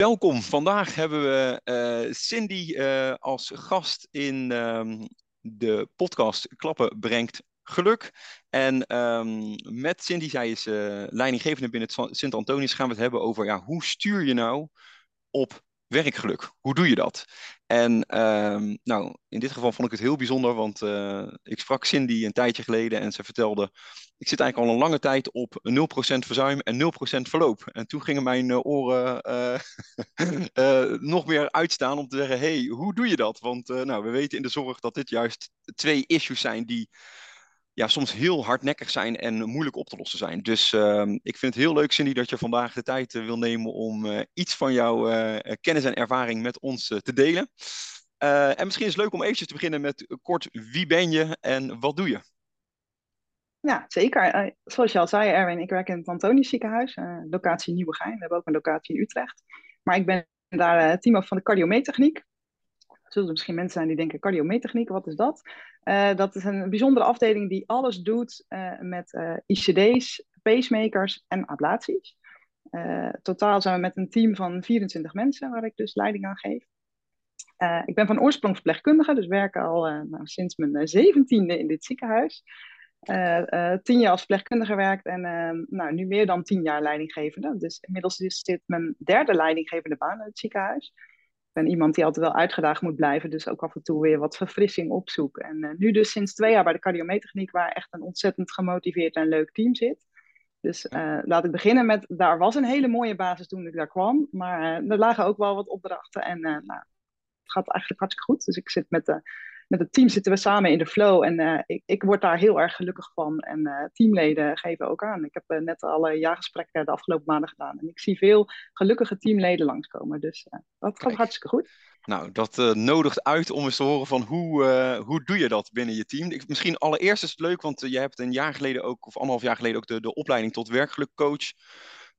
Welkom. Vandaag hebben we uh, Cindy uh, als gast in um, de podcast Klappen brengt geluk. En um, met Cindy, zij is uh, leidinggevende binnen het Sint-Antonius, gaan we het hebben over ja, hoe stuur je nou op werkgeluk? Hoe doe je dat? En um, nou, in dit geval vond ik het heel bijzonder, want ik sprak Cindy een tijdje geleden en ze vertelde, ik zit eigenlijk al een lange tijd op 0% verzuim en 0% verloop. En toen gingen mijn uh, oren uh, nog meer uitstaan om te zeggen, hey, hoe doe je dat? Want nou, we weten in de zorg dat dit juist twee issues zijn die ja, soms heel hardnekkig zijn en moeilijk op te lossen zijn. Dus uh, ik vind het heel leuk, Cindy, dat je vandaag de tijd wil nemen om iets van jouw kennis en ervaring met ons te delen. en misschien is het leuk om eventjes te beginnen met kort, wie ben je en wat doe je? Ja, zeker. zoals je al zei, Erwin, ik werk in het Antonius ziekenhuis, locatie Nieuwegein. We hebben ook een locatie in Utrecht. Maar ik ben daar team van de cardiomeetechniek zullen er misschien mensen zijn die denken, cardiomeetechniek, wat is dat? Uh, dat is een bijzondere afdeling die alles doet uh, met uh, eh, ICD's, pacemakers en ablaties. totaal zijn we met een team van 24 mensen, waar ik dus leiding aan geef. ik ben van oorsprong verpleegkundige, dus werk al nou, sinds mijn zeventiende in dit ziekenhuis. Tien jaar als verpleegkundige gewerkt en nou, nu meer dan tien jaar leidinggevende. Dus inmiddels zit mijn derde leidinggevende baan in het ziekenhuis ben iemand die altijd wel uitgedaagd moet blijven, dus ook af en toe weer wat verfrissing opzoeken. En uh, nu dus sinds twee jaar bij de cardiomeetechniek, waar echt een ontzettend gemotiveerd en leuk team zit. Dus uh, laat ik beginnen met, daar was een hele mooie basis toen ik daar kwam, maar uh, er lagen ook wel wat opdrachten en nou, het gaat eigenlijk hartstikke goed. Dus ik zit met de met het team zitten we samen in de flow. En uh, ik, ik word daar heel erg gelukkig van. En uh, teamleden geven ook aan. Ik heb uh, net alle jaargesprekken de afgelopen maanden gedaan. En ik zie veel gelukkige teamleden langskomen. Dus dat gaat hartstikke goed. Nou, dat nodigt uit om eens te horen van hoe, hoe doe je dat binnen je team. Ik, misschien allereerst is het leuk, want je hebt een jaar geleden ook, of anderhalf jaar geleden ook de, de opleiding tot werkgelukcoach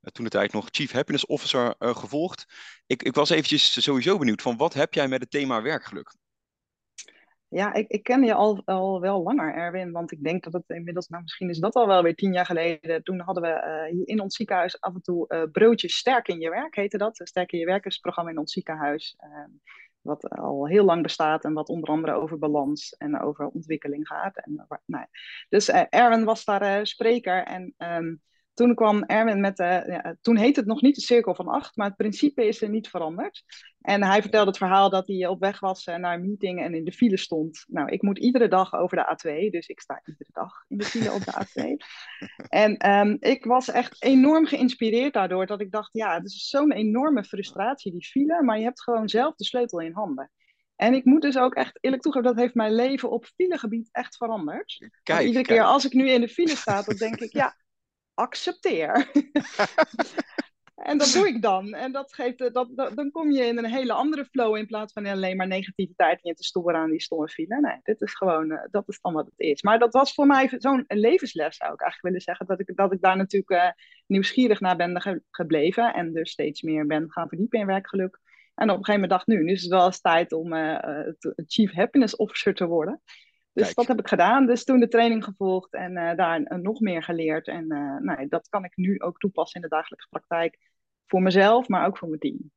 toen de tijd nog Chief Happiness Officer uh, gevolgd. Ik, ik was eventjes sowieso benieuwd van wat heb jij met het thema werkgeluk? Ja, ik, ik ken je al, al wel langer, Erwin. Want ik denk dat het inmiddels, nou misschien is dat al wel weer tien jaar geleden. Toen hadden we hier in ons ziekenhuis af en toe uh, broodjes sterk in je werk, heette dat. Sterk in je werk is programma in ons ziekenhuis. Uh, wat al heel lang bestaat en wat onder andere over balans en over ontwikkeling gaat. En, nou, dus Erwin was daar spreker en um, toen kwam Erwin met, de, ja, toen heette het nog niet de cirkel van acht, maar het principe is er niet veranderd. En hij vertelde het verhaal dat hij op weg was eh, naar een meeting en in de file stond. Nou, ik moet iedere dag over de A2, dus ik sta iedere dag in de file op de A2. en um, ik was echt enorm geïnspireerd daardoor, dat ik dacht, ja, het is zo'n enorme frustratie, die file, maar je hebt gewoon zelf de sleutel in handen. En ik moet dus ook echt eerlijk toegeven, dat heeft mijn leven op filegebied echt veranderd. Kijk, iedere keer als ik nu in de file sta, dan denk ik, ja, accepteer. en dat doe ik dan. En dat geeft, dat, dat, dan kom je in een hele andere flow in plaats van alleen maar negativiteit en je te storen aan die stomme file. Nee, dit is gewoon, uh, dat is dan wat het is. Maar dat was voor mij zo'n levensles, zou ik eigenlijk willen zeggen. Dat ik, dat ik daar natuurlijk uh, nieuwsgierig naar ben ge gebleven en dus steeds meer ben gaan verdiepen in werkgeluk. En op een gegeven moment dacht nu, nu is het wel eens tijd om uh, Chief Happiness Officer te worden. Dus Kijk. dat heb ik gedaan. Dus toen de training gevolgd en uh, daar uh, nog meer geleerd. En uh, nou, dat kan ik nu ook toepassen in de dagelijkse praktijk. Voor mezelf, maar ook voor mijn team.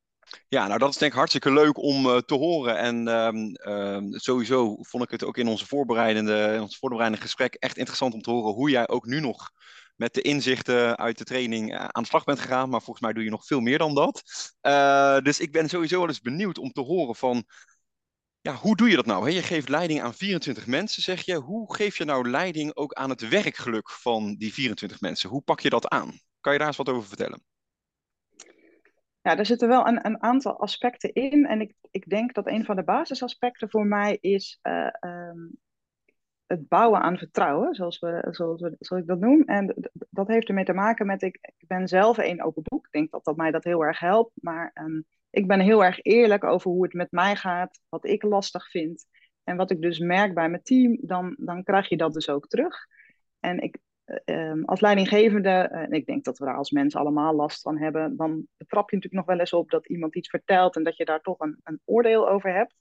Ja, nou dat is denk ik hartstikke leuk om te horen. En um, um, sowieso vond ik het ook in onze voorbereidende, in ons voorbereidende gesprek echt interessant om te horen hoe jij ook nu nog met de inzichten uit de training aan de slag bent gegaan. Maar volgens mij doe je nog veel meer dan dat. dus ik ben sowieso wel eens benieuwd om te horen van ja, hoe doe je dat nou? Je geeft leiding aan 24 mensen, zeg je. Hoe geef je nou leiding ook aan het werkgeluk van die 24 mensen? Hoe pak je dat aan? Kan je daar eens wat over vertellen? Ja, er zitten wel een, een aantal aspecten in. En ik, ik denk dat een van de basisaspecten voor mij is uh, um, het bouwen aan vertrouwen, zoals, we, zoals, we, zoals ik dat noem. En dat heeft ermee te maken met, ik, ik ben zelf een open boek. Ik denk dat dat mij dat heel erg helpt. Maar um, ik ben heel erg eerlijk over hoe het met mij gaat, wat ik lastig vind. En wat ik dus merk bij mijn team, dan, dan krijg je dat dus ook terug. En ik, uh, als leidinggevende, en ik denk dat we daar als mensen allemaal last van hebben, dan betrap je natuurlijk nog wel eens op dat iemand iets vertelt en dat je daar toch een, een oordeel over hebt.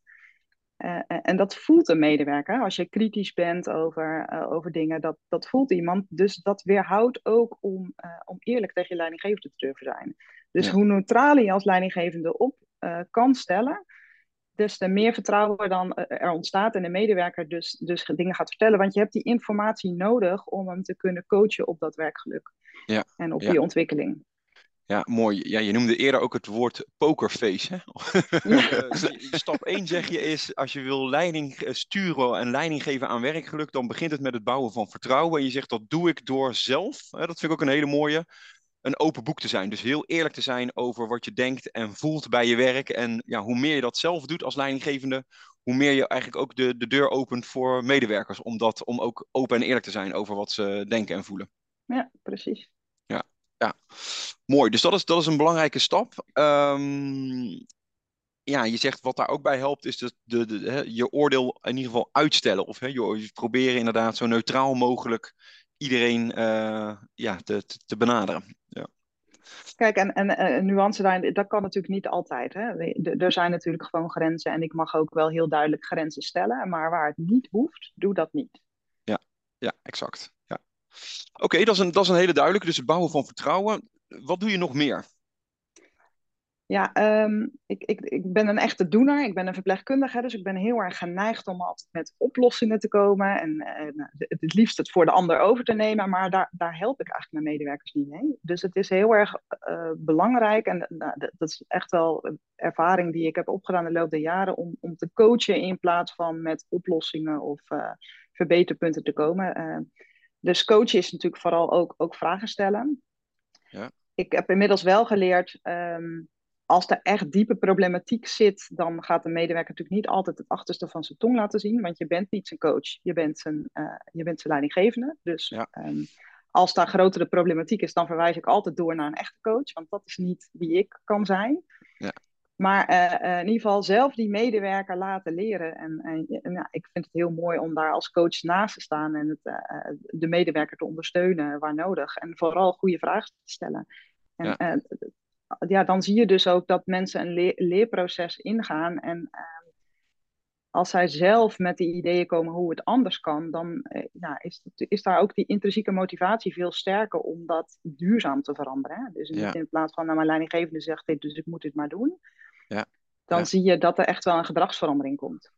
Uh, en dat voelt een medewerker. Als je kritisch bent over, uh, over dingen, dat, dat voelt iemand. Dus dat weerhoudt ook om, uh, om eerlijk tegen je leidinggevende te durven zijn. Dus ja. hoe neutraal je als leidinggevende op kan stellen, dus te meer vertrouwen dan er ontstaat en de medewerker dus, dus dingen gaat vertellen. Want je hebt die informatie nodig om hem te kunnen coachen op dat werkgeluk ja. en op ja. die ontwikkeling. Ja, mooi. Ja, je noemde eerder ook het woord pokerface. Hè? Ja. Stap 1 zeg je is, als je wil leiding sturen en leiding geven aan werkgeluk, dan begint het met het bouwen van vertrouwen. En je zegt dat doe ik door zelf, dat vind ik ook een hele mooie, een open boek te zijn. Dus heel eerlijk te zijn over wat je denkt en voelt bij je werk. En ja, hoe meer je dat zelf doet als leidinggevende, hoe meer je eigenlijk ook de, de deur opent voor medewerkers. Om, dat, om ook open en eerlijk te zijn over wat ze denken en voelen. Ja, precies. Ja, mooi. Dus dat is, dat is een belangrijke stap. Um, ja, je zegt wat daar ook bij helpt, is de, de, de, je oordeel in ieder geval uitstellen. Of hè, je, proberen inderdaad zo neutraal mogelijk iedereen uh, ja, te, te benaderen. Ja. Kijk, en, en een nuance daarin, dat kan natuurlijk niet altijd. Hè. Er zijn natuurlijk gewoon grenzen en ik mag ook wel heel duidelijk grenzen stellen. Maar waar het niet hoeft, doe dat niet. Ja, ja exact. Ja. Oké, dat, is een, dat is een hele duidelijke. Dus het bouwen van vertrouwen. Wat doe je nog meer? Ja, um, ik, ik, ik ben een echte doener. Ik ben een verpleegkundige, dus ik ben heel erg geneigd om altijd met oplossingen te komen. En uh, het, liefst het voor de ander over te nemen, maar daar, daar help ik eigenlijk mijn medewerkers niet mee. Dus het is heel erg uh, belangrijk, en uh, dat is echt wel ervaring die ik heb opgedaan de loop der jaren, om, om te coachen in plaats van met oplossingen of verbeterpunten te komen. Dus coachen is natuurlijk vooral ook, ook vragen stellen. Ja. Ik heb inmiddels wel geleerd. Um, als er echt diepe problematiek zit, dan gaat de medewerker natuurlijk niet altijd het achterste van zijn tong laten zien, want je bent niet zijn coach, je bent zijn, uh, je bent zijn leidinggevende. Dus ja. um, als daar grotere problematiek is, dan verwijs ik altijd door naar een echte coach, want dat is niet wie ik kan zijn. Ja. Maar uh, uh, in ieder geval zelf die medewerker laten leren. En, en, en ja, ik vind het heel mooi om daar als coach naast te staan en het, de medewerker te ondersteunen waar nodig. En vooral goede vragen te stellen. En, ja ja, dan zie je dus ook dat mensen een leer leerproces ingaan. En uh, als zij zelf met die ideeën komen hoe het anders kan, dan ja, is, is daar ook die intrinsieke motivatie veel sterker om dat duurzaam te veranderen. Hè? Dus ja. in plaats van, nou, mijn leidinggevende zegt dit, dus ik moet dit maar doen. Ja. Dan ja. zie je dat er echt wel een gedragsverandering komt.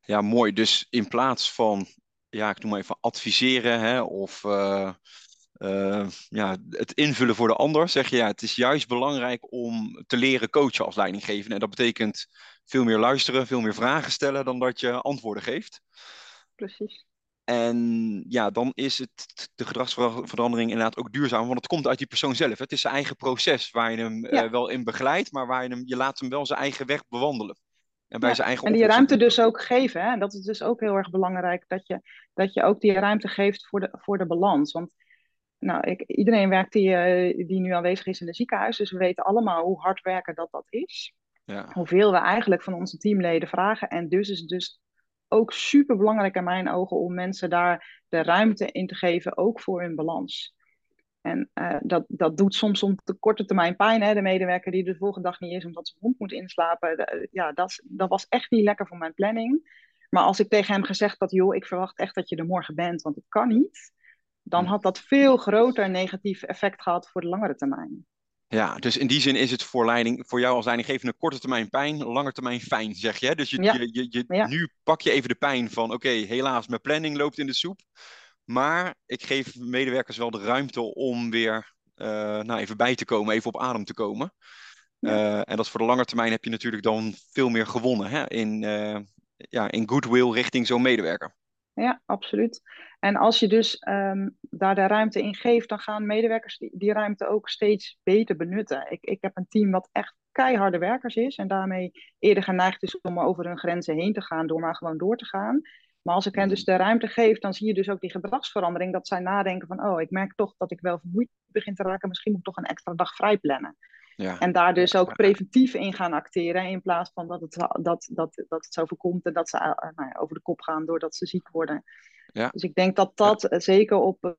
Ja, mooi. Dus in plaats van, ja, ik noem maar even adviseren hè, of uh, uh, ja, het invullen voor de ander, zeg je ja, het is juist belangrijk om te leren coachen als leidinggevende. En dat betekent veel meer luisteren, veel meer vragen stellen dan dat je antwoorden geeft. Precies. En ja, dan is het de gedragsverandering inderdaad ook duurzaam, want het komt uit die persoon zelf. Het is zijn eigen proces waar je hem ja. uh, wel in begeleidt, maar waar je hem, je laat hem wel zijn eigen weg bewandelen. En, bij ja, zijn eigen en die ruimte dus ook geven. Hè? En dat is dus ook heel erg belangrijk, dat je, dat je ook die ruimte geeft voor de, voor de balans. Want nou, ik, iedereen werkt die, uh, die nu aanwezig is in het ziekenhuis, dus we weten allemaal hoe hard werken dat dat is. Ja. Hoeveel we eigenlijk van onze teamleden vragen. En dus is het dus ook super belangrijk in mijn ogen om mensen daar de ruimte in te geven, ook voor hun balans. En uh, dat, dat doet soms om de korte termijn pijn. Hè? De medewerker die de volgende dag niet is omdat zijn hond moet inslapen. De, ja, dat, dat was echt niet lekker voor mijn planning. Maar als ik tegen hem gezegd had, joh, ik verwacht echt dat je er morgen bent, want ik kan niet dan had dat veel groter negatief effect gehad voor de langere termijn. Ja, dus in die zin is het voor, leiding, voor jou als leidinggevende korte termijn pijn, lange termijn fijn, zeg je. Dus je, ja. je, je, je ja. nu pak je even de pijn van, oké, okay, helaas, mijn planning loopt in de soep. Maar ik geef medewerkers wel de ruimte om weer uh, nou, even bij te komen, even op adem te komen. Ja. Uh, en dat voor de lange termijn heb je natuurlijk dan veel meer gewonnen hè? In, uh, ja, in goodwill richting zo'n medewerker. Ja, absoluut. En als je dus um, daar de ruimte in geeft, dan gaan medewerkers die, die ruimte ook steeds beter benutten. Ik, ik heb een team wat echt keiharde werkers is en daarmee eerder geneigd is om over hun grenzen heen te gaan door maar gewoon door te gaan. Maar als ik hen dus de ruimte geef, dan zie je dus ook die gedragsverandering. Dat zij nadenken van, oh, ik merk toch dat ik wel vermoeid begin te raken. Misschien moet ik toch een extra dag vrij plannen. Ja. En daar dus ook preventief in gaan acteren. In plaats van dat het, dat, dat, dat het zo voorkomt en dat ze uh, nou ja, over de kop gaan doordat ze ziek worden. Ja. Dus ik denk dat dat ja. zeker op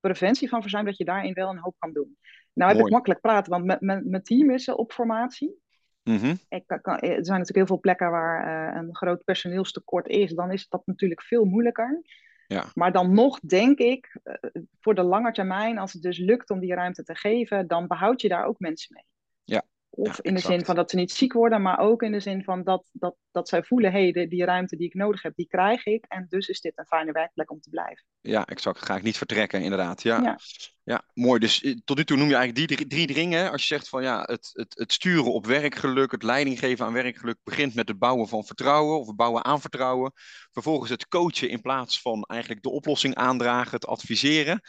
preventie van verzuim, dat je daarin wel een hoop kan doen. Nou heb Mooi. ik makkelijk praten, want mijn team is op formatie. Mhm. Ik, kan- er zijn natuurlijk heel veel plekken waar eh, een groot personeelstekort is. Dan is dat natuurlijk veel moeilijker. Ja. Maar dan nog denk ik, eh, voor de lange termijn, als het dus lukt om die ruimte te geven, dan behoud je daar ook mensen mee. Ja. Of Ja, in de zin van dat ze niet ziek worden, maar ook in de zin van dat, dat, dat zij voelen, hé, hey, die ruimte die ik nodig heb, die krijg ik. En dus is dit een fijne werkplek om te blijven. Ja, exact. Ga ik niet vertrekken, inderdaad. Ja, Ja. ja. mooi. Dus eh, tot nu toe noem je eigenlijk die drie, drie dingen. Als je zegt van ja, het, het, het sturen op werkgeluk, het leiding geven aan werkgeluk begint met het bouwen van vertrouwen of het bouwen aan vertrouwen. Vervolgens het coachen in plaats van eigenlijk de oplossing aandragen, het adviseren.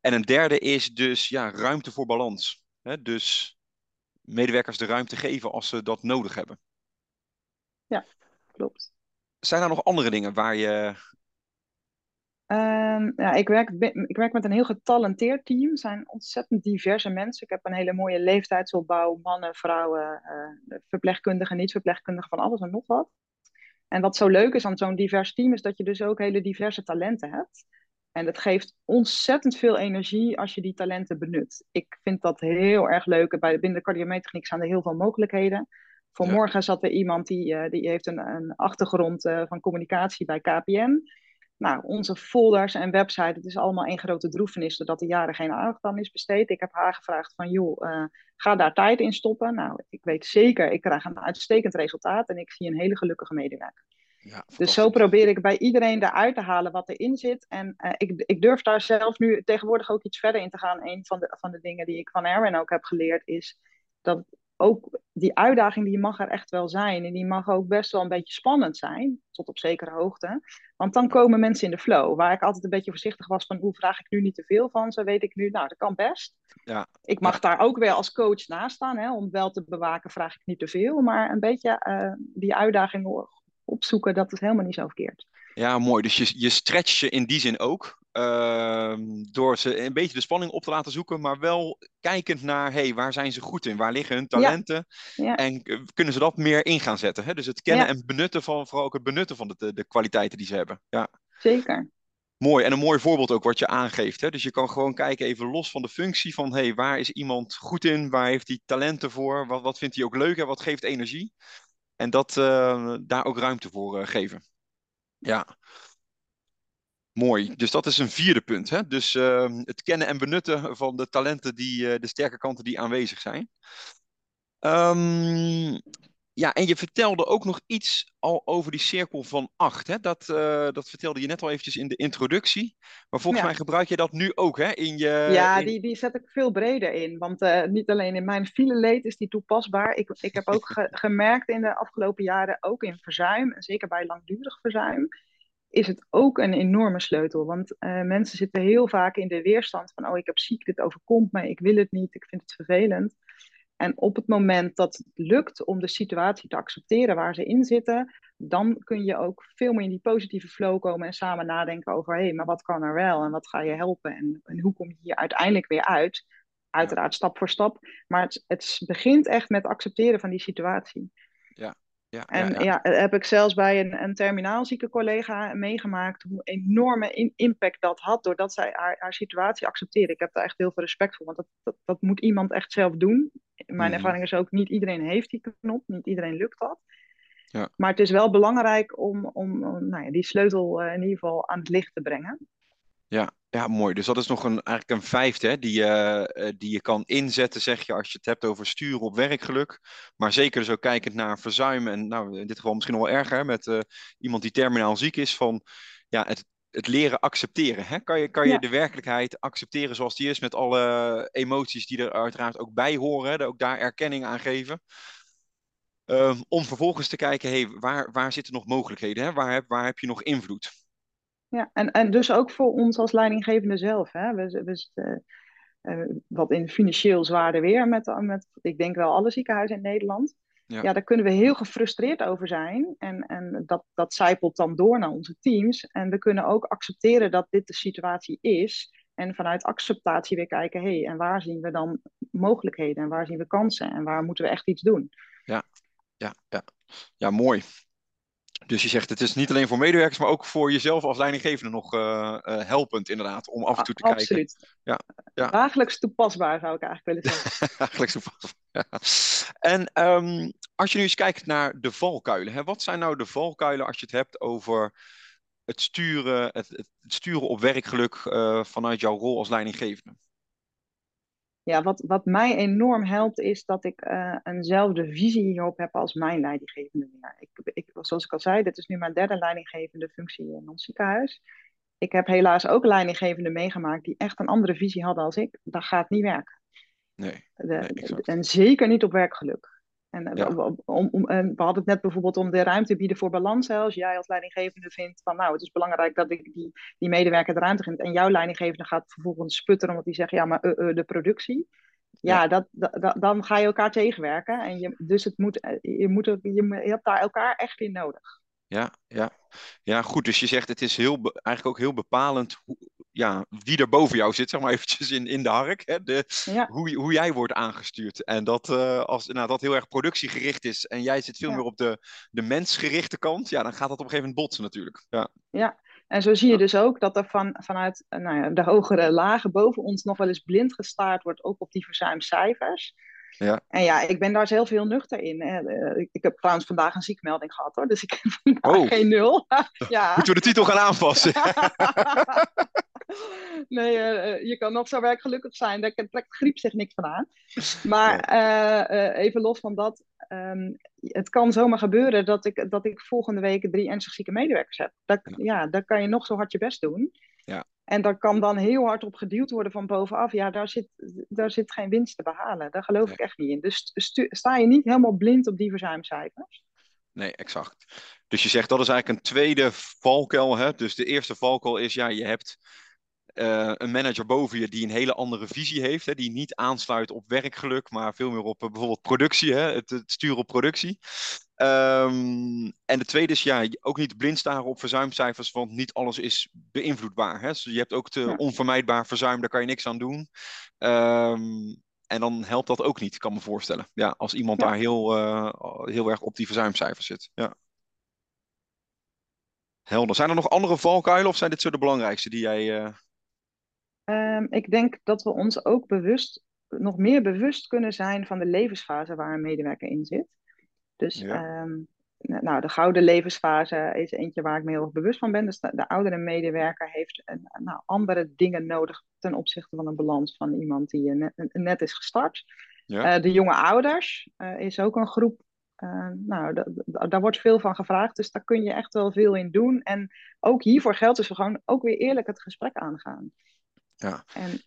En een derde is dus ja, ruimte voor balans. Dus medewerkers de ruimte geven als ze dat nodig hebben. Klopt. Zijn er nog andere dingen waar je. Ehm, ja, ik, werk, ik werk met een heel getalenteerd team. Het zijn ontzettend diverse mensen. Ik heb een hele mooie leeftijdsopbouw. Mannen, vrouwen, eh, verpleegkundigen, niet-verpleegkundigen, van alles en nog wat. En wat zo leuk is aan zo'n divers team, is dat je dus ook hele diverse talenten hebt. En dat geeft ontzettend veel energie als je die talenten benut. Ik vind dat heel erg leuk. Bij, binnen de cardiomeetechniek zijn er heel veel mogelijkheden. Vanmorgen zat er iemand die, eh, die heeft een, een achtergrond eh, van communicatie bij KPN. Nou, onze folders en website, het is allemaal één grote droefenis, doordat er jaren geen aandacht aan is besteed. Ik heb haar gevraagd van, joh, eh, ga daar tijd in stoppen. Nou, ik weet zeker, ik krijg een uitstekend resultaat en ik zie een hele gelukkige medewerker. Ja, Dus zo probeer ik bij iedereen eruit te halen wat erin zit. En eh, ik, ik durf daar zelf nu tegenwoordig ook iets verder in te gaan. Een van de, van de dingen die ik van Erwin ook heb geleerd is dat ook die uitdaging die mag er echt wel zijn. En die mag ook best wel een beetje spannend zijn, tot op zekere hoogte. Want dan komen mensen in de flow. Waar ik altijd een beetje voorzichtig was van hoe vraag ik nu niet te veel van. Zo weet ik nu, nou dat kan best. Ja. Ik mag Ja. daar ook weer als coach naast staan. Hè, om wel te bewaken vraag ik niet te veel. Maar een beetje eh, die uitdaging opzoeken, dat is helemaal niet zo verkeerd. Ja, mooi. Dus je, je stretcht je in die zin ook. ehm, door ze een beetje de spanning op te laten zoeken, maar wel kijkend naar hey, waar zijn ze goed in? Waar liggen hun talenten? Ja. En kunnen ze dat meer in gaan zetten? Hè? Dus het kennen Ja. en benutten van vooral ook het benutten van de, de, de kwaliteiten die ze hebben. Ja, Zeker. mooi. En een mooi voorbeeld ook wat je aangeeft. Hè? Dus je kan gewoon kijken, even los van de functie, van hey, waar is iemand goed in? Waar heeft hij talenten voor? Wat, wat vindt hij ook leuk en wat geeft energie? En dat, eh, daar ook ruimte voor eh, geven. Ja. Mooi. Dus dat is een vierde punt. Hè? Dus ehm, het kennen en benutten van de talenten, die, eh, de sterke kanten die aanwezig zijn. Ehm, ja, en je vertelde ook nog iets al over die cirkel van acht. Hè? Dat, eh, dat vertelde je net al eventjes in de introductie. Maar volgens Ja. mij gebruik je dat nu ook hè? in je... ja, in- die, die zet ik veel breder in. Want eh, niet alleen in mijn fileleed is die toepasbaar. Ik, ik heb ook ge- gemerkt in de afgelopen jaren, ook in verzuim, en zeker bij langdurig verzuim, is het ook een enorme sleutel. Want eh, mensen zitten heel vaak in de weerstand van, oh ik heb ziek, dit overkomt mij, ik wil het niet, ik vind het vervelend. En op het moment dat het lukt om de situatie te accepteren waar ze in zitten, dan kun je ook veel meer in die positieve flow komen en samen nadenken over, hé, hey, maar wat kan er wel en wat ga je helpen en, en hoe kom je hier uiteindelijk weer uit? Uiteraard stap voor stap, maar het, het begint echt met accepteren van die situatie. ja, En ja, ja, ja. heb ik zelfs bij een, een terminaalzieke collega meegemaakt hoe enorme in- impact dat had doordat zij haar, haar situatie accepteerde. Ik heb daar echt heel veel respect voor, want dat, dat, dat moet iemand echt zelf doen. Mijn Mhm. ervaring is ook, niet iedereen heeft die knop, niet iedereen lukt dat. Ja. Maar het is wel belangrijk om, om, om, nou ja, die sleutel eh, in ieder geval aan het licht te brengen. Ja, ja, mooi. Dus dat is nog een, eigenlijk een vijfde hè, die, je, eh, die je kan inzetten, zeg je, als je het hebt over sturen op werkgeluk. Maar zeker dus ook kijkend naar verzuim en nou, in dit geval misschien nog wel erger, hè, met eh, iemand die terminaal ziek is, van ja, het, het leren accepteren. Hè? Kan je, kan je Ja. de werkelijkheid accepteren zoals die is, met alle emoties die er uiteraard ook bij horen, hè, ook daar erkenning aan geven. Ehm, om vervolgens te kijken, hey, waar, waar zitten nog mogelijkheden? Hè? Waar, heb, waar heb je nog invloed? Ja, en, en dus ook voor ons als leidinggevende zelf. Hè? We, we zitten eh, wat in financieel zwaarder weer met, met, ik denk wel alle ziekenhuizen in Nederland. Ja. Ja, daar kunnen we heel gefrustreerd over zijn. En, en dat, dat zijpelt dan door naar onze teams. En we kunnen ook accepteren dat dit de situatie is. En vanuit acceptatie weer kijken, hé, hey, en waar zien we dan mogelijkheden? En waar zien we kansen? En waar moeten we echt iets doen? Ja, ja. ja mooi. Dus je zegt het is niet alleen voor medewerkers, maar ook voor jezelf als leidinggevende nog uh, uh, helpend inderdaad, om af en toe te Absoluut. kijken. Absoluut. Ja, ja. Dagelijks toepasbaar zou ik eigenlijk willen zeggen. Dagelijks toepasbaar, ja. En um, als je nu eens kijkt naar de valkuilen, hè, wat zijn nou de valkuilen als je het hebt over het sturen, het, het sturen op werkgeluk uh, vanuit jouw rol als leidinggevende? Ja, wat, wat mij enorm helpt, is dat ik uh, eenzelfde visie hierop heb als mijn leidinggevende meer. Ik, ik, zoals ik al zei, dit is nu mijn derde leidinggevende functie in ons ziekenhuis. Ik heb helaas ook leidinggevende meegemaakt die echt een andere visie hadden als ik. Dat gaat niet werken. Nee, de, nee en zeker niet op werkgeluk. En ja. om, om, we hadden het net bijvoorbeeld om de ruimte bieden voor balans. Als jij als leidinggevende vindt van nou, het is belangrijk dat ik die, die medewerker de ruimte geef. En jouw leidinggevende gaat vervolgens sputteren omdat die zegt ja, maar uh, uh, de productie. Ja, ja. Dat, dat, dan ga je elkaar tegenwerken. En je, dus het moet, je, moet, je, je hebt daar elkaar echt in nodig. Ja, ja. ja, goed. Dus je zegt het is heel, eigenlijk ook heel bepalend hoe, ja, wie er boven jou zit, zeg maar eventjes in, in de hark. Hè? De, ja. hoe, hoe jij wordt aangestuurd. En dat uh, als nou, dat heel erg productiegericht is en jij zit veel ja. meer op de, de mensgerichte kant, ja, dan gaat dat op een gegeven moment botsen natuurlijk. Ja, ja. en zo zie je dus ook dat er van, vanuit nou ja, de hogere lagen boven ons nog wel eens blind gestaard wordt, ook op die verzuimcijfers. Ja. En ja, ik ben daar zelf heel nuchter in. Ik, ik heb trouwens vandaag een ziekmelding gehad hoor, dus ik heb oh. geen nul. ja. Moeten we de titel gaan aanpassen? nee, uh, je kan nog zo werkgelukkig zijn, daar trekt griep zich niks van aan. Maar uh, even los van dat, um, het kan zomaar gebeuren dat ik, dat ik volgende week drie ernstig zieke medewerkers heb. Dat, ja. ja, daar kan je nog zo hard je best doen. Ja. En daar kan dan heel hard op geduwd worden van bovenaf. Ja, daar zit, daar zit geen winst te behalen. Daar geloof nee. ik echt niet in. Dus sta je niet helemaal blind op die verzuimcijfers. Nee, exact. Dus je zegt dat is eigenlijk een tweede valkuil. Hè? Dus de eerste valkuil is, ja, je hebt uh, een manager boven je die een hele andere visie heeft. Hè? Die niet aansluit op werkgeluk, maar veel meer op uh, bijvoorbeeld productie. Hè? Het, het sturen op productie. Um, en de tweede is ja, ook niet blind staren op verzuimcijfers, want niet alles is beïnvloedbaar. Hè? Dus je hebt ook te ja. onvermijdbaar verzuim, daar kan je niks aan doen. Um, en dan helpt dat ook niet, kan me voorstellen. Ja, als iemand ja. daar heel, uh, heel erg op die verzuimcijfers zit. Ja. Helder. Zijn er nog andere valkuilen of zijn dit zo de belangrijkste die jij. Uh... Um, ik denk dat we ons ook bewust, nog meer bewust kunnen zijn van de levensfase waar een medewerker in zit. Dus ja. um, nou, de gouden levensfase is eentje waar ik me heel erg bewust van ben. Dus de, de oudere medewerker heeft een, nou, andere dingen nodig ten opzichte van een balans van iemand die net, net is gestart. Ja. Uh, de jonge ouders uh, is ook een groep. Uh, nou, daar wordt veel van gevraagd, dus daar kun je echt wel veel in doen. En ook hiervoor geldt dus we gewoon ook weer eerlijk het gesprek aangaan. Ja. En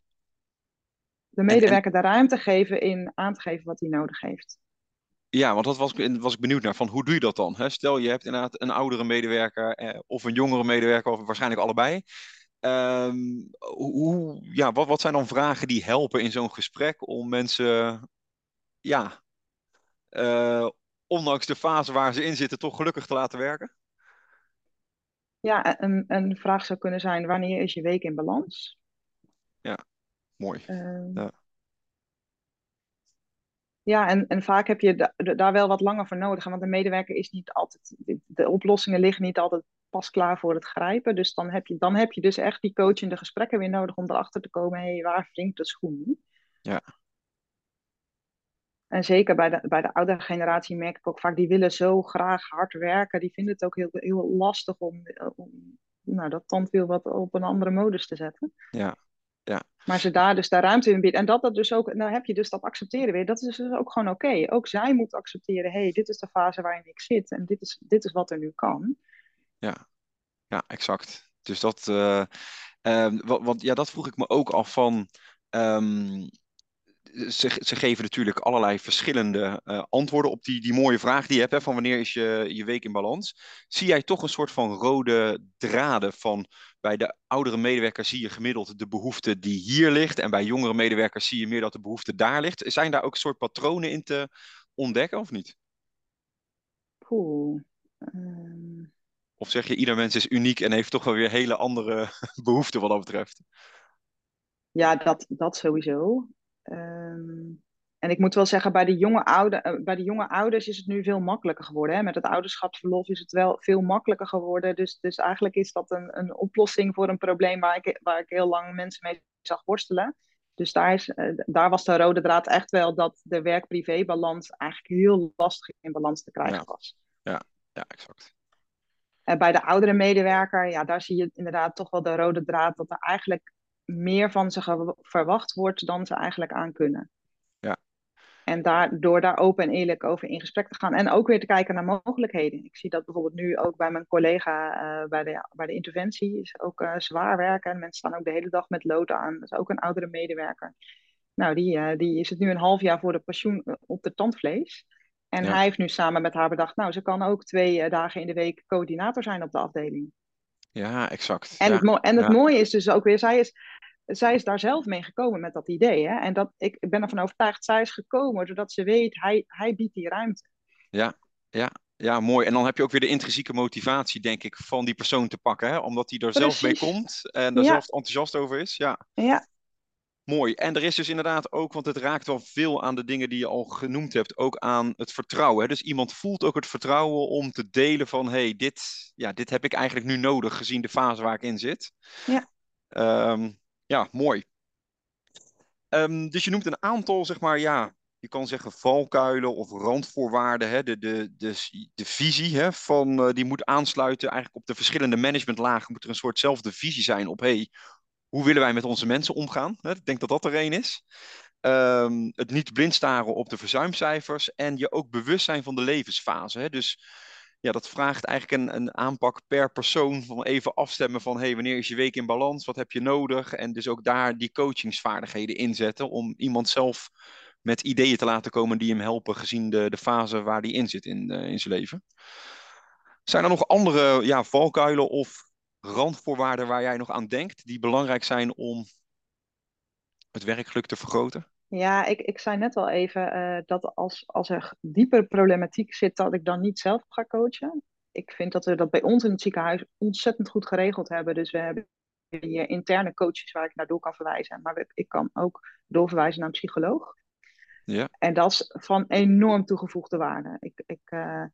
de medewerker en, en... de ruimte geven in aan te geven wat hij nodig heeft. Ja, want dat was, was ik benieuwd naar. Van hoe doe je dat dan? Hè? Stel, je hebt inderdaad een oudere medewerker eh, of een jongere medewerker, of waarschijnlijk allebei. Um, hoe, ja, wat, wat zijn dan vragen die helpen in zo'n gesprek om mensen, ja, uh, ondanks de fase waar ze in zitten, toch gelukkig te laten werken? Ja, een, een vraag zou kunnen zijn: wanneer is je week in balans? Mooi. Uh, ja. Ja, en, en vaak heb je da daar wel wat langer voor nodig. Want een medewerker is niet altijd. De oplossingen liggen niet altijd pas klaar voor het grijpen. Dus dan heb je, dan heb je dus echt die coachende gesprekken weer nodig om erachter te komen: hé, hey, waar wringt de schoen? Ja. En zeker bij de, bij de oudere generatie merk ik ook vaak, die willen zo graag hard werken. Die vinden het ook heel, heel lastig om, om nou, dat tandwiel wat op een andere modus te zetten. Ja, ja. Maar ze daar dus daar ruimte in bieden. En dat dat dus ook, nou heb je dus dat accepteren weer. Dat is dus ook gewoon oké. Okay. Ook zij moeten accepteren, hé, hey, dit is de fase waarin ik zit. En dit is, dit is wat er nu kan. Ja, ja exact. Dus dat, uh, uh, want, want ja, dat vroeg ik me ook af van... Um, ze, ze, geven natuurlijk allerlei verschillende uh, antwoorden op die, die mooie vraag die je hebt, hè, van wanneer is je, je week in balans. Zie jij toch een soort van rode draden van bij de oudere medewerkers zie je gemiddeld de behoefte die hier ligt en bij jongere medewerkers zie je meer dat de behoefte daar ligt. Zijn daar ook een soort patronen in te ontdekken of niet? Oeh. Um... Of zeg je ieder mens is uniek en heeft toch wel weer hele andere behoeften wat dat betreft? Ja, dat, dat sowieso. Um, En ik moet wel zeggen, bij de jonge, oude, eh, bij de jonge ouders is het nu veel makkelijker geworden. Hè? Met het ouderschapsverlof is het wel veel makkelijker geworden. Dus, dus eigenlijk is dat een, een oplossing voor een probleem waar ik, waar ik heel lang mensen mee zag worstelen. Dus daar, is, eh, daar was de rode draad echt wel dat de werk-privé-balans eigenlijk heel lastig in balans te krijgen was. Ja, ja, exact. En bij de oudere medewerker, ja, daar zie je inderdaad toch wel de rode draad dat er eigenlijk meer van ze verwacht wordt dan ze eigenlijk aan kunnen. En daar, door daar open en eerlijk over in gesprek te gaan. En ook weer te kijken naar mogelijkheden. Ik zie dat bijvoorbeeld nu ook bij mijn collega uh, bij, de, bij de interventie. Is ook uh, zwaar werken. En mensen staan ook de hele dag met lood aan. Dat is ook een oudere medewerker. Nou, die, uh, die is het nu een half jaar voor de pensioen op de tandvlees. En hij heeft nu samen met haar bedacht, nou, ze kan ook twee dagen in de week coördinator zijn op de afdeling. Ja, exact. En, ja. het, en het ja. mooie is dus ook weer, zij is, zij is daar zelf mee gekomen met dat idee. Hè? En dat, ik ben ervan overtuigd, zij is gekomen doordat ze weet, hij, hij biedt die ruimte. Ja, ja, ja, mooi. En dan heb je ook weer de intrinsieke motivatie, denk ik, van die persoon te pakken. Hè? Omdat hij er zelf mee komt en er Ja. zelf enthousiast over is. Ja, Ja, mooi. En er is dus inderdaad ook, want het raakt wel veel aan de dingen die je al genoemd hebt, ook aan het vertrouwen. Hè? Dus iemand voelt ook het vertrouwen om te delen van, hey, dit, ja, dit heb ik eigenlijk nu nodig, gezien de fase waar ik in zit. Ja. Ehm, ja, mooi. Ehm, dus je noemt een aantal, zeg maar, ja, je kan zeggen valkuilen of randvoorwaarden. Hè? De, de, de, visie hè, van, eh, die moet aansluiten eigenlijk op de verschillende managementlagen. Moet er een soortzelfde visie zijn op, hey, hoe willen wij met onze mensen omgaan? Hè? Ik denk dat dat er één is. Ehm, het niet blind staren op de verzuimcijfers en je ook bewust zijn van de levensfase. Hè? Dus ja, dat vraagt eigenlijk een, een aanpak per persoon van even afstemmen van hey, wanneer is je week in balans, wat heb je nodig? En dus ook daar die coachingsvaardigheden inzetten om iemand zelf met ideeën te laten komen die hem helpen gezien de, de fase waar hij in zit in, uh, in zijn leven. Zijn er nog andere ja, valkuilen of randvoorwaarden waar jij nog aan denkt die belangrijk zijn om het werkgeluk te vergroten? Ja, ik, ik zei net al even uh, dat als, als er dieper problematiek zit, dat ik dan niet zelf ga coachen. Ik vind dat we dat bij ons in het ziekenhuis ontzettend goed geregeld hebben. Dus we hebben hier interne coaches waar ik naartoe kan verwijzen. Maar ik kan ook doorverwijzen naar een psycholoog. Ja. En dat is van enorm toegevoegde waarde. Ik, ik, uh,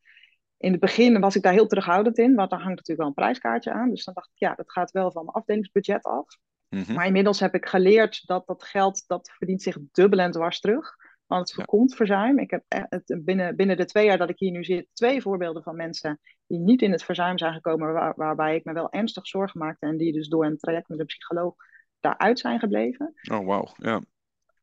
in het begin was ik daar heel terughoudend in, want daar hangt natuurlijk wel een prijskaartje aan. Dus dan dacht ik, ja, dat gaat wel van mijn afdelingsbudget af. Mhm. Maar inmiddels heb ik geleerd dat dat geld, dat verdient zich dubbel en dwars terug. Want het voorkomt ja. verzuim. Ik heb het binnen, binnen de twee jaar dat ik hier nu zit, twee voorbeelden van mensen die niet in het verzuim zijn gekomen, waar, waarbij ik me wel ernstig zorgen maakte en die dus door een traject met een psycholoog daaruit zijn gebleven. Oh, wauw. Ja.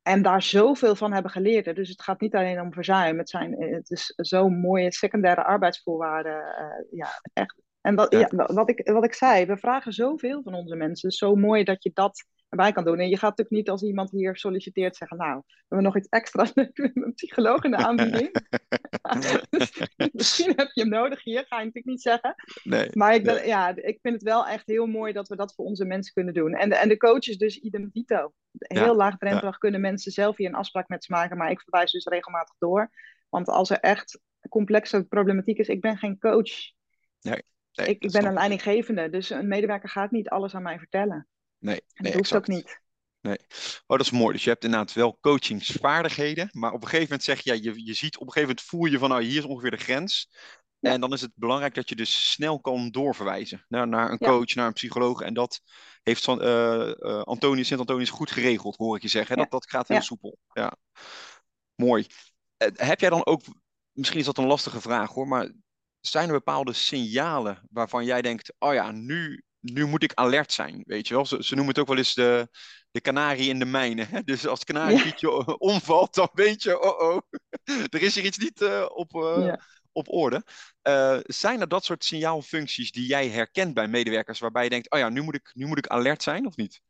En daar zoveel van hebben geleerd. Dus het gaat niet alleen om verzuim. Het, zijn, het is zo'n mooie secundaire arbeidsvoorwaarden. Uh, ja, echt. En wat, ja. Ja, wat, ik, wat ik zei, we vragen zoveel van onze mensen. Zo mooi dat je dat erbij kan doen. En je gaat natuurlijk niet als iemand hier solliciteert zeggen... nou, we hebben nog iets extra's met een psycholoog in de aanbieding. dus, misschien heb je hem nodig hier, ga je natuurlijk niet zeggen. Nee, maar ik, ben, nee. ja, ik vind het wel echt heel mooi dat we dat voor onze mensen kunnen doen. En de, en de coaches dus idem dito. Heel Ja, laagdrempelig kunnen mensen zelf hier een afspraak met ze maken. Maar ik verwijs dus regelmatig door. Want als er echt complexe problematiek is... ik ben geen coach. Nee, nee, ik, ben een leidinggevende. Dus een medewerker gaat niet alles aan mij vertellen. Nee, dat hoeft exact. ook niet. Nee. Oh, dat is mooi. Dus je hebt inderdaad wel coachingsvaardigheden, maar op een gegeven moment zeg je, ja, je, je ziet, op een gegeven moment voel je van, nou, hier is ongeveer de grens. Ja. En dan is het belangrijk dat je dus snel kan doorverwijzen naar, naar een Ja. coach, naar een psycholoog. En dat heeft van, eh, Antonius, Sint-Antonius goed geregeld, hoor ik je zeggen. Ja. Dat, dat gaat heel soepel. Ja. Mooi. Eh, heb jij dan ook, misschien is dat een lastige vraag hoor, maar zijn er bepaalde signalen waarvan jij denkt, oh ja, nu, nu moet ik alert zijn, weet je wel? Ze, ze noemen het ook wel eens de, de kanarie in de mijnen. Hè? Dus als het kanariepietje omvalt, dan weet je, oh oh, er is hier iets niet eh, op, eh, Ja. op orde. Eh, zijn er dat soort signaalfuncties die jij herkent bij medewerkers, waarbij je denkt, oh ja, nu moet ik, nu moet ik alert zijn, of niet?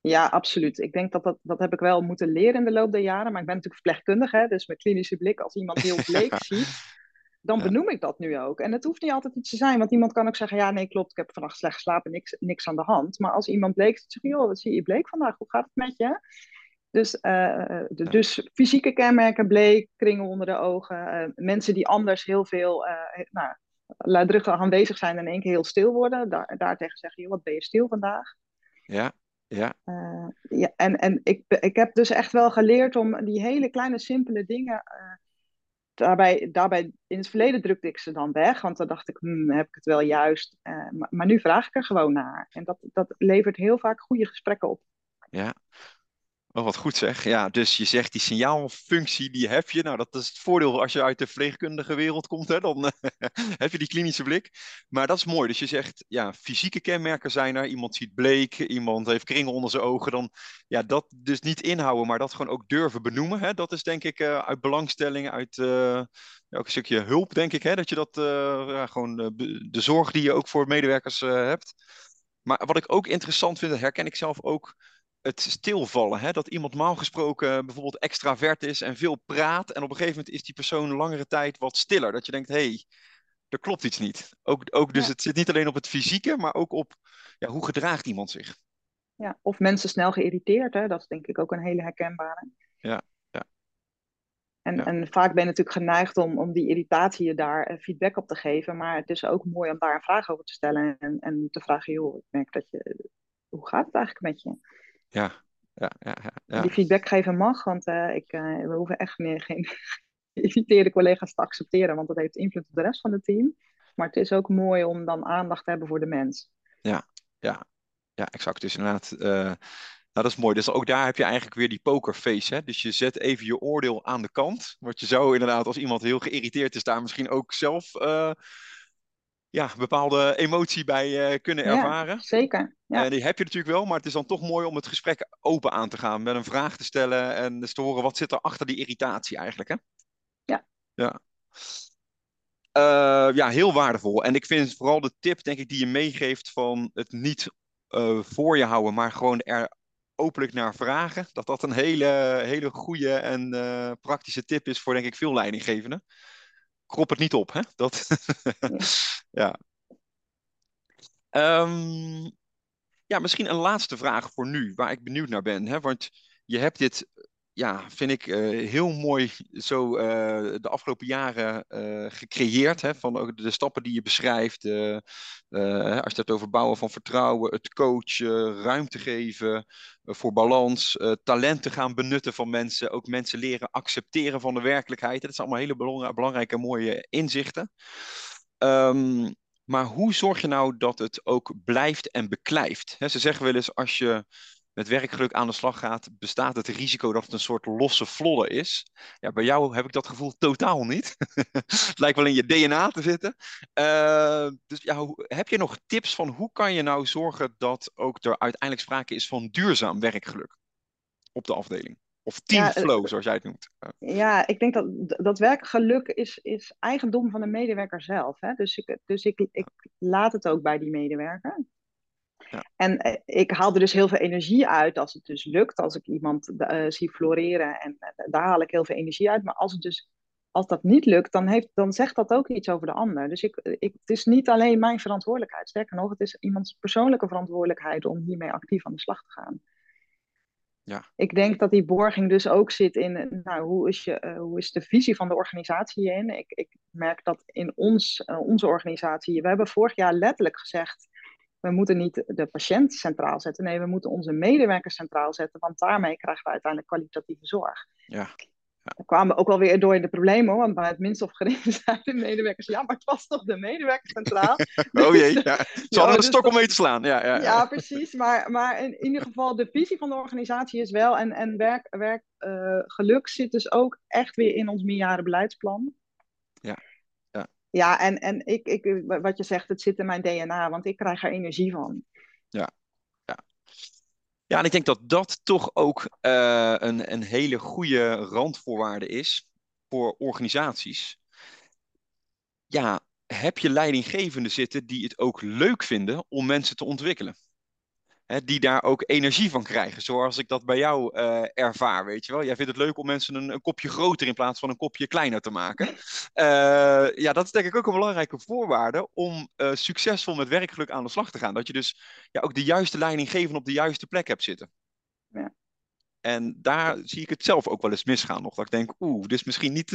Ja, absoluut. Ik denk dat, dat dat heb ik wel moeten leren in de loop der jaren. Maar ik ben natuurlijk verpleegkundige, hè, dus mijn klinische blik, als iemand heel bleek ziet, dan Ja. benoem ik dat nu ook. En het hoeft niet altijd iets te zijn, want iemand kan ook zeggen, ja, nee, klopt, ik heb vannacht slecht geslapen, niks, niks aan de hand. Maar als iemand bleek, dan zeg je, joh, wat zie je bleek vandaag, hoe gaat het met je? Dus, eh, de- Ja. dus fysieke kenmerken, bleek, kringen onder de ogen, eh, mensen die anders heel veel, eh nou, luidruchtig aanwezig zijn en in één keer heel stil worden, daar, daartegen zeggen, joh, wat ben je stil vandaag? Ja, Ja. Uh, ja en en ik, ik heb dus echt wel geleerd om die hele kleine, simpele dingen. Daarbij, daarbij, in het verleden drukte ik ze dan weg, want dan dacht ik, hmm, heb ik het wel juist. Uh, maar, maar, nu vraag ik er gewoon naar. En dat, dat levert heel vaak goede gesprekken op. Ja, Oh, wat goed zeg. Ja, dus je zegt die signaalfunctie, die heb je. Nou, dat is het voordeel als je uit de verpleegkundige wereld komt, hè, dan heb je die klinische blik. Maar dat is mooi. Dus je zegt, ja, fysieke kenmerken zijn er. Iemand ziet bleek, iemand heeft kringen onder zijn ogen. Dan, ja, dat dus niet inhouden, maar dat gewoon ook durven benoemen. Hè. Dat is denk ik uh, uit belangstelling, uit uh, ja, ook een stukje hulp, denk ik. Hè, dat je dat, uh, ja, gewoon de zorg die je ook voor medewerkers hebt. Maar wat ik ook interessant vind, dat herken ik zelf ook het stilvallen. Hè? Dat iemand normaal gesproken bijvoorbeeld extravert is en veel praat. En op een gegeven moment is die persoon langere tijd wat stiller. Dat je denkt, hé, hey, er klopt iets niet. Ook, ook, dus het zit niet alleen op het fysieke, maar ook op ja, hoe gedraagt iemand zich. Ja, of mensen snel geïrriteerd. Hè? Dat is denk ik ook een hele herkenbare. Ja, ja. En, ja. en vaak ben je natuurlijk geneigd om, om die irritatie je daar eh, feedback op te geven. Maar het is ook mooi om daar een vraag over te stellen. En, en te vragen, joh, ik merk dat je... Hoe gaat het eigenlijk met je? Ja, ja, ja, ja. Die feedback geven mag, want uh, ik, uh, we hoeven echt meer geen geïrriteerde collega's te accepteren, want dat heeft invloed op de rest van het team. Maar het is ook mooi om dan aandacht te hebben voor de mens. Ja, ja, ja exact. Dus inderdaad, uh, nou, dat is mooi. Dus ook daar heb je eigenlijk weer die pokerface. Hè? Dus je zet even je oordeel aan de kant. Want je zou inderdaad, als iemand heel geïrriteerd is, daar misschien ook zelf ja, bepaalde emotie bij uh, kunnen ervaren. Ja, zeker. Ja. En die heb je natuurlijk wel, maar het is dan toch mooi om het gesprek open aan te gaan. Met een vraag te stellen en dus te horen wat zit er achter die irritatie eigenlijk. Hè? Ja. Ja. Uh, ja, heel waardevol. En ik vind vooral de tip, denk ik, die je meegeeft van het niet voor je houden, maar gewoon er openlijk naar vragen. Dat dat een hele, hele goede en praktische tip is voor, denk ik, veel leidinggevenden krop het niet op. Hè? Dat, ja. Um, ja, misschien een laatste vraag voor nu, waar ik benieuwd naar ben. Hè? Want je hebt dit, ja, vind ik uh, heel mooi zo uh, de afgelopen jaren uh, gecreëerd. Hè? Van ook de stappen die je beschrijft. als je het over bouwen van vertrouwen, het coachen, ruimte geven voor balans, talenten gaan benutten van mensen. Ook mensen leren accepteren van de werkelijkheid. Dat zijn allemaal hele belangrijke en mooie inzichten. Um, maar hoe zorg je nou dat het ook blijft en beklijft? Ze zeggen wel eens, als je met werkgeluk aan de slag gaat, bestaat het risico dat het een soort losse vlodder is. Ja, bij jou heb ik dat gevoel totaal niet. het lijkt wel in je DNA te zitten. Uh, dus ja, heb je nog tips van hoe kan je nou zorgen dat ook er uiteindelijk sprake is van duurzaam werkgeluk op de afdeling? Of teamflow, ja, zoals jij het noemt. Ja, ik denk dat dat werkgeluk is, is eigendom van de medewerker zelf. Hè? Dus, ik, dus ik, ik laat het ook bij die medewerker. Ja. En eh, ik haal er dus heel veel energie uit als het dus lukt. Als ik iemand uh, zie floreren en uh, daar haal ik heel veel energie uit. Maar als het dus als dat niet lukt, dan, heeft, dan zegt dat ook iets over de ander. Dus ik, ik, het is niet alleen mijn verantwoordelijkheid. Sterker nog, het is iemands persoonlijke verantwoordelijkheid om hiermee actief aan de slag te gaan. Ja. Ik denk dat die borging dus ook zit in, nou, hoe, is je, uh, hoe is de visie van de organisatie hierin? Ik, ik merk dat in ons, uh, onze organisatie, we hebben vorig jaar letterlijk gezegd, we moeten niet de patiënt centraal zetten. Nee, we moeten onze medewerkers centraal zetten, want daarmee krijgen we uiteindelijk kwalitatieve zorg. Ja. Ja. Daar kwamen we ook wel weer door in de problemen, want bij het minst of gering zijn de medewerkers, ja, maar het was toch de medewerkers centraal. oh jee, ja. ze hadden een stok om mee te slaan. Ja, ja, ja. precies, maar, maar in ieder geval de visie van de organisatie is wel, en, en werk, werk uh, geluk zit dus ook echt weer in ons meerjarenbeleidsplan. Ja. Ja, ja en, en ik, ik, wat je zegt, het zit in mijn DNA, want ik krijg er energie van. Ja, ja, en ik denk dat dat toch ook uh, een, een hele goede randvoorwaarde is voor organisaties. Ja, heb je leidinggevenden zitten die het ook leuk vinden om mensen te ontwikkelen? Hè, die daar ook energie van krijgen, zoals ik dat bij jou uh, ervaar, weet je wel. Jij vindt het leuk om mensen een, een, kopje groter in plaats van een kopje kleiner te maken. Uh, ja, dat is denk ik ook een belangrijke voorwaarde om uh, succesvol met werkgeluk aan de slag te gaan. Dat je dus ja, ook de juiste leidinggever op de juiste plek hebt zitten. Ja. En daar zie ik het zelf ook wel eens misgaan nog. Dat ik denk, oeh, dit is misschien niet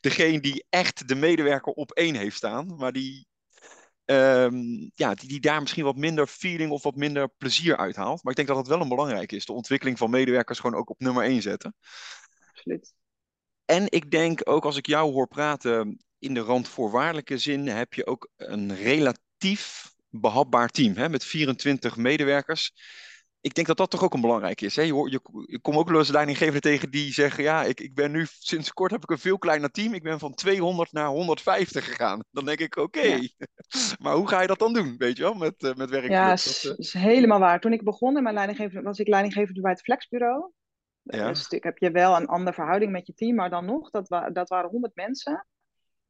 degene die echt de medewerker op één heeft staan, maar die ehm, ja, die, die daar misschien wat minder feeling of wat minder plezier uithaalt. Maar ik denk dat dat wel een belangrijk is. De ontwikkeling van medewerkers gewoon ook op nummer één zetten. Absoluut. En ik denk ook als ik jou hoor praten in de randvoorwaardelijke zin, heb je ook een relatief behapbaar team hè, met 24 medewerkers ik denk dat dat toch ook een belangrijk is. Hè? Je, je, je komt ook wel eens leidinggevenden tegen die zeggen: Ja, ik, ik ben nu sinds kort heb ik een veel kleiner team. Ik ben van 200 naar 150 gegaan. Dan denk ik: Oké, maar hoe ga je dat dan doen? Weet je wel, met, uh, met werk? Ja, dat uh... is helemaal waar. Toen ik begon in mijn leidinggevende, was ik leidinggevende bij het Flexbureau. Ja. Dus heb je wel een andere verhouding met je team, maar dan nog, dat, wa dat waren 100 mensen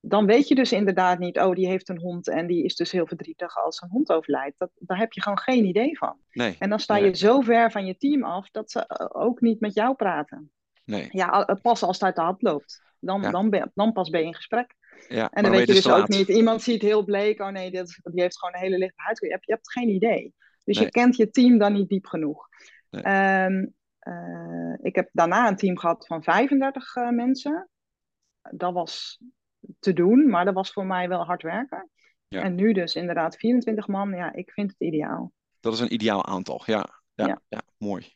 dan weet je dus inderdaad niet, oh, die heeft een hond en die is dus heel verdrietig als een hond overlijdt. Dat, daar heb je gewoon geen idee van. Nee, en dan sta je zo ver van je team af dat ze eh, ook niet met jou praten. Nee. Ja, pas als het uit de hand loopt. Dan, dan, ben, dan pas ben je in gesprek. Ja, en dan weet je dus ook niet, iemand ziet heel bleek, oh nee, dit, die heeft gewoon een hele lichte huid. Je hebt, je hebt geen idee. Dus je kent je team dan niet diep genoeg. Um, uh, ik heb daarna een team gehad van 35 uh, mensen. Dat was te doen, maar dat was voor mij wel hard werken. Ja. En nu dus inderdaad 24 man, ja, ik vind het ideaal. Dat is een ideaal aantal, ja. Ja, ja. ja mooi.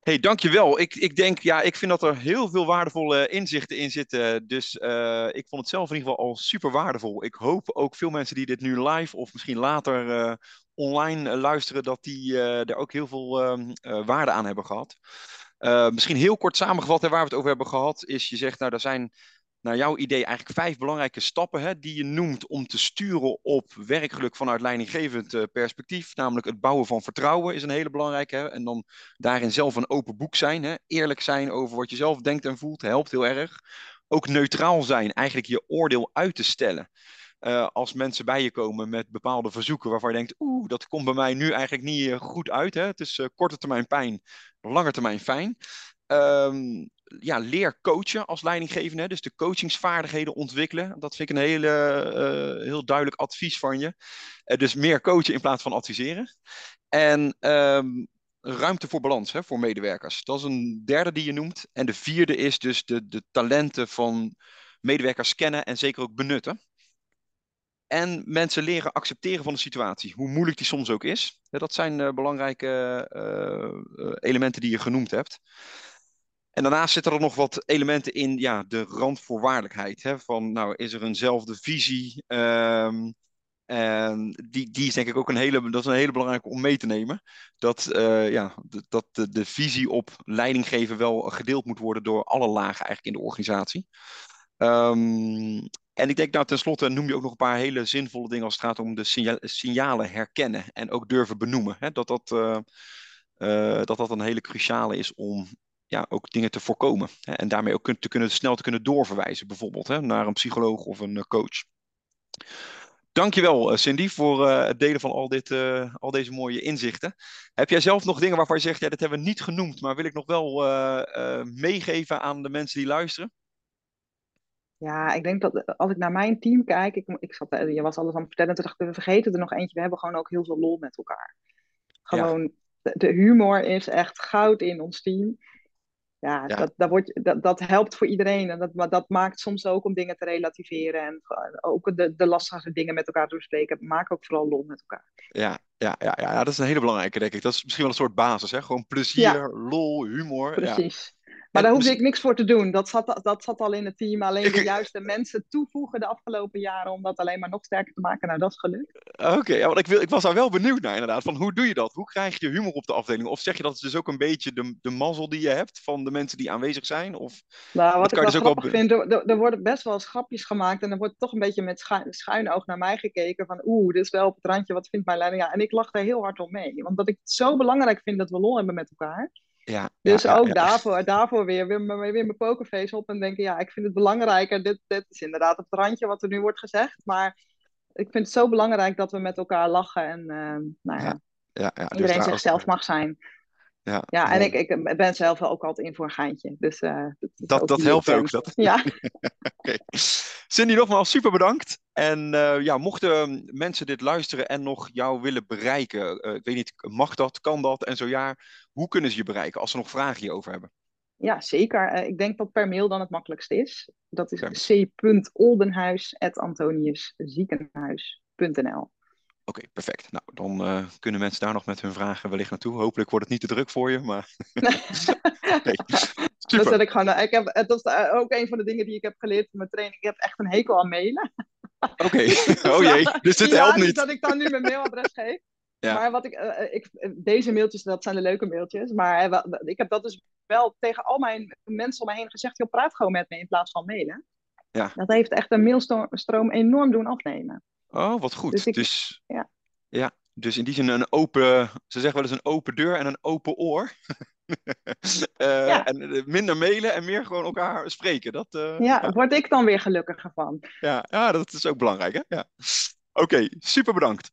hey, dankjewel. Ik, ik denk, ja, ik vind dat er heel veel waardevolle inzichten in zitten. Dus uh, ik vond het zelf in ieder geval al super waardevol. Ik hoop ook veel mensen die dit nu live of misschien later uh, online luisteren, dat die uh, er ook heel veel ehm, waarde aan hebben gehad. misschien heel kort samengevat, hè, waar we het over hebben gehad, is je zegt, nou, er zijn naar jouw idee eigenlijk vijf belangrijke stappen hè, die je noemt om te sturen op werkgeluk vanuit leidinggevend uh, perspectief. Namelijk het bouwen van vertrouwen is een hele belangrijke. Hè, en dan daarin zelf een open boek zijn. Hè, eerlijk zijn over wat je zelf denkt en voelt, helpt heel erg. Ook neutraal zijn, eigenlijk je oordeel uit te stellen. Uh, als mensen bij je komen met bepaalde verzoeken waarvan je denkt, oeh, dat komt bij mij nu eigenlijk niet uh, goed uit. Hè? Het is korte termijn pijn, lange termijn fijn. Um, ja, leer coachen als leidinggevende. Dus de coachingsvaardigheden ontwikkelen. Dat vind ik een hele, uh, heel duidelijk advies van je. Uh, dus meer coachen in plaats van adviseren. En um, ruimte voor balans hè, voor medewerkers. Dat is een derde die je noemt. En de vierde is dus de, de talenten van medewerkers kennen en zeker ook benutten. En mensen leren accepteren van de situatie, hoe moeilijk die soms ook is. Dat zijn uh, belangrijke elementen die je genoemd hebt. En daarnaast zitten er nog wat elementen in ja, de randvoorwaardelijkheid. Hè? Van, nou, is er eenzelfde visie? Um, en die, die is denk ik ook een hele, dat is een hele belangrijke om mee te nemen. Dat, uh, ja, dat de, visie op leiding geven wel gedeeld moet worden door alle lagen eigenlijk in de organisatie. Um, en ik denk nou tenslotte noem je ook nog een paar hele zinvolle dingen als het gaat om de signa signalen herkennen en ook durven benoemen. Hè? Dat, dat, uh, uh, dat dat een hele cruciale is om ja, ook dingen te voorkomen. Hè, en daarmee ook te kunnen, snel te kunnen doorverwijzen, bijvoorbeeld hè, naar een psycholoog of een uh, coach. Dankjewel, uh, Cindy, voor uh, het delen van al, dit, uh, al deze mooie inzichten. Heb jij zelf nog dingen waarvan je zegt, ja, dit hebben we niet genoemd, maar wil ik nog wel meegeven aan de mensen die luisteren? Ja, ik denk dat als ik naar mijn team kijk, ik, ik zat, je was alles aan het vertellen, toen dacht ik, we vergeten er nog eentje, we hebben gewoon ook heel veel lol met elkaar. Gewoon, ja. de, de humor is echt goud in ons team ja, Dat, dat, wordt, dat, dat helpt voor iedereen. En dat, maar dat maakt soms ook om dingen te relativeren. En ook de, de lastige dingen met elkaar te bespreken. Maak ook vooral lol met elkaar. Ja, ja, ja, ja, dat is een hele belangrijke, denk ik. Dat is misschien wel een soort basis. Hè? Gewoon plezier, lol, humor. Precies. Maar daar hoefde ik niks voor te doen. Dat zat, dat zat al in het team. Alleen de juiste mensen toevoegen de afgelopen jaren om dat alleen maar nog sterker te maken. Nou, dat is gelukt. Oké, ja, want ik, wil, ik was daar wel benieuwd naar inderdaad. Van hoe doe je dat? Hoe krijg je humor op de afdeling? Of zeg je dat is dus ook een beetje de, de mazzel die je hebt van de mensen die aanwezig zijn? Of, nou, wat ik wel dus grappig op... vind, er, er, worden best wel schapjes gemaakt. En er wordt toch een beetje met schuin, schuin oog naar mij gekeken. Van oeh, dit is wel op het randje. Wat vindt mijn leiding? Ja, en ik lach daar heel hard om mee. Want dat ik het zo belangrijk vind dat we lol hebben met elkaar. Ja, dus ja, ook ja, daarvoor, daarvoor weer, weer, weer mijn pokerface op en denken, ja, ik vind het belangrijker. Dit, dit is inderdaad op het randje wat er nu wordt gezegd. Maar ik vind het zo belangrijk dat we met elkaar lachen en uh, nou ja, ja, ja, iedereen dus zichzelf mag zijn. Ja, ja en ik, ik ben zelf wel ook altijd in voor een geintje. Dus, uh, dat dat, dat helpt ook. Dat... Ja. okay. Cindy, nogmaals super bedankt. En uh, ja, mochten mensen dit luisteren en nog jou willen bereiken, uh, ik weet niet, mag dat, kan dat? En zo ja, hoe kunnen ze je bereiken als ze nog vragen hierover hebben? Ja, zeker. ik denk dat per mail dan het makkelijkst is. Dat is c.oldenhuis.antoniusziekenhuis.nl Oké, perfect. Nou, dan uh, kunnen mensen daar nog met hun vragen wellicht naartoe. Hopelijk wordt het niet te druk voor je, maar... nee, super. Dat ik, gewoon, ik heb, dat is ook een van de dingen die ik heb geleerd in mijn training. Ik heb echt een hekel aan mailen. Oké, oh jee, dus dit helpt niet. dat ik dan nu mijn mailadres geef. Ja. Maar wat ik, uh, ik, deze mailtjes, dat zijn de leuke mailtjes. Maar uh, ik heb dat dus wel tegen al mijn mensen om me heen gezegd. Joh, praat gewoon met me in plaats van mailen. Ja. Dat heeft echt een mailstroom enorm doen afnemen. Oh, wat goed. Dus, dus, ja. ja, dus in die zin een open, ze zeggen wel eens een open deur en een open oor. uh, ja. En minder mailen en meer gewoon elkaar spreken. Dat, uh, ja, ja, word ik dan weer gelukkiger van. Ja, ja dat is ook belangrijk. Hè? Ja. Oké, okay, super bedankt.